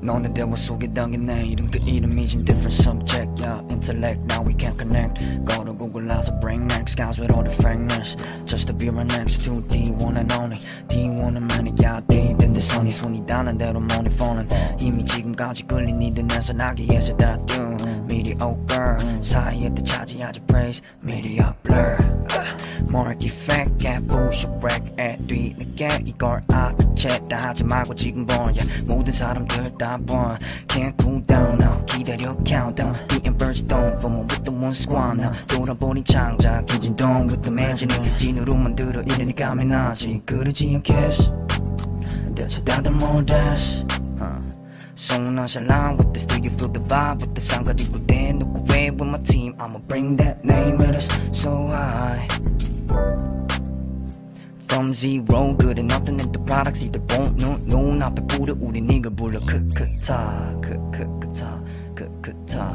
너는 대화 속에 담긴 내 이름 그 이름이진 different subject yeah intellect now we can't connect go to Google as a brain next guys with all the frankness just to be right next to D1 and only D1 은 만이야 deep in the sunny 손이 닿는 대로 money falling 이미 지금까지 끌린 이들 내 선하기에서 다툼 mediocre 사이에 때 차지하지 praise media blur mark effect cat bullshit break at 뒤늦게 이걸 아채다 하지 말고 지금 번 yeah. 모든 사람들 다번 can't cool down now 기다려 countdown the inverse don't FOMO with the one squad now 돌아버린 창작 김진동 with the magic 찐으로 만들어 이러니 감이 나지 그러지 않겠어 대체 다들 뭐랬어 So nonchalant with this, do you feel the vibe with the sound? 그리고 대놓고 왜 with my team I'ma bring that name with us so high From zero, good and nothing in the products either won't no 눈앞에 뿌려 우린 이걸 불러 크크타 크크크타 크크타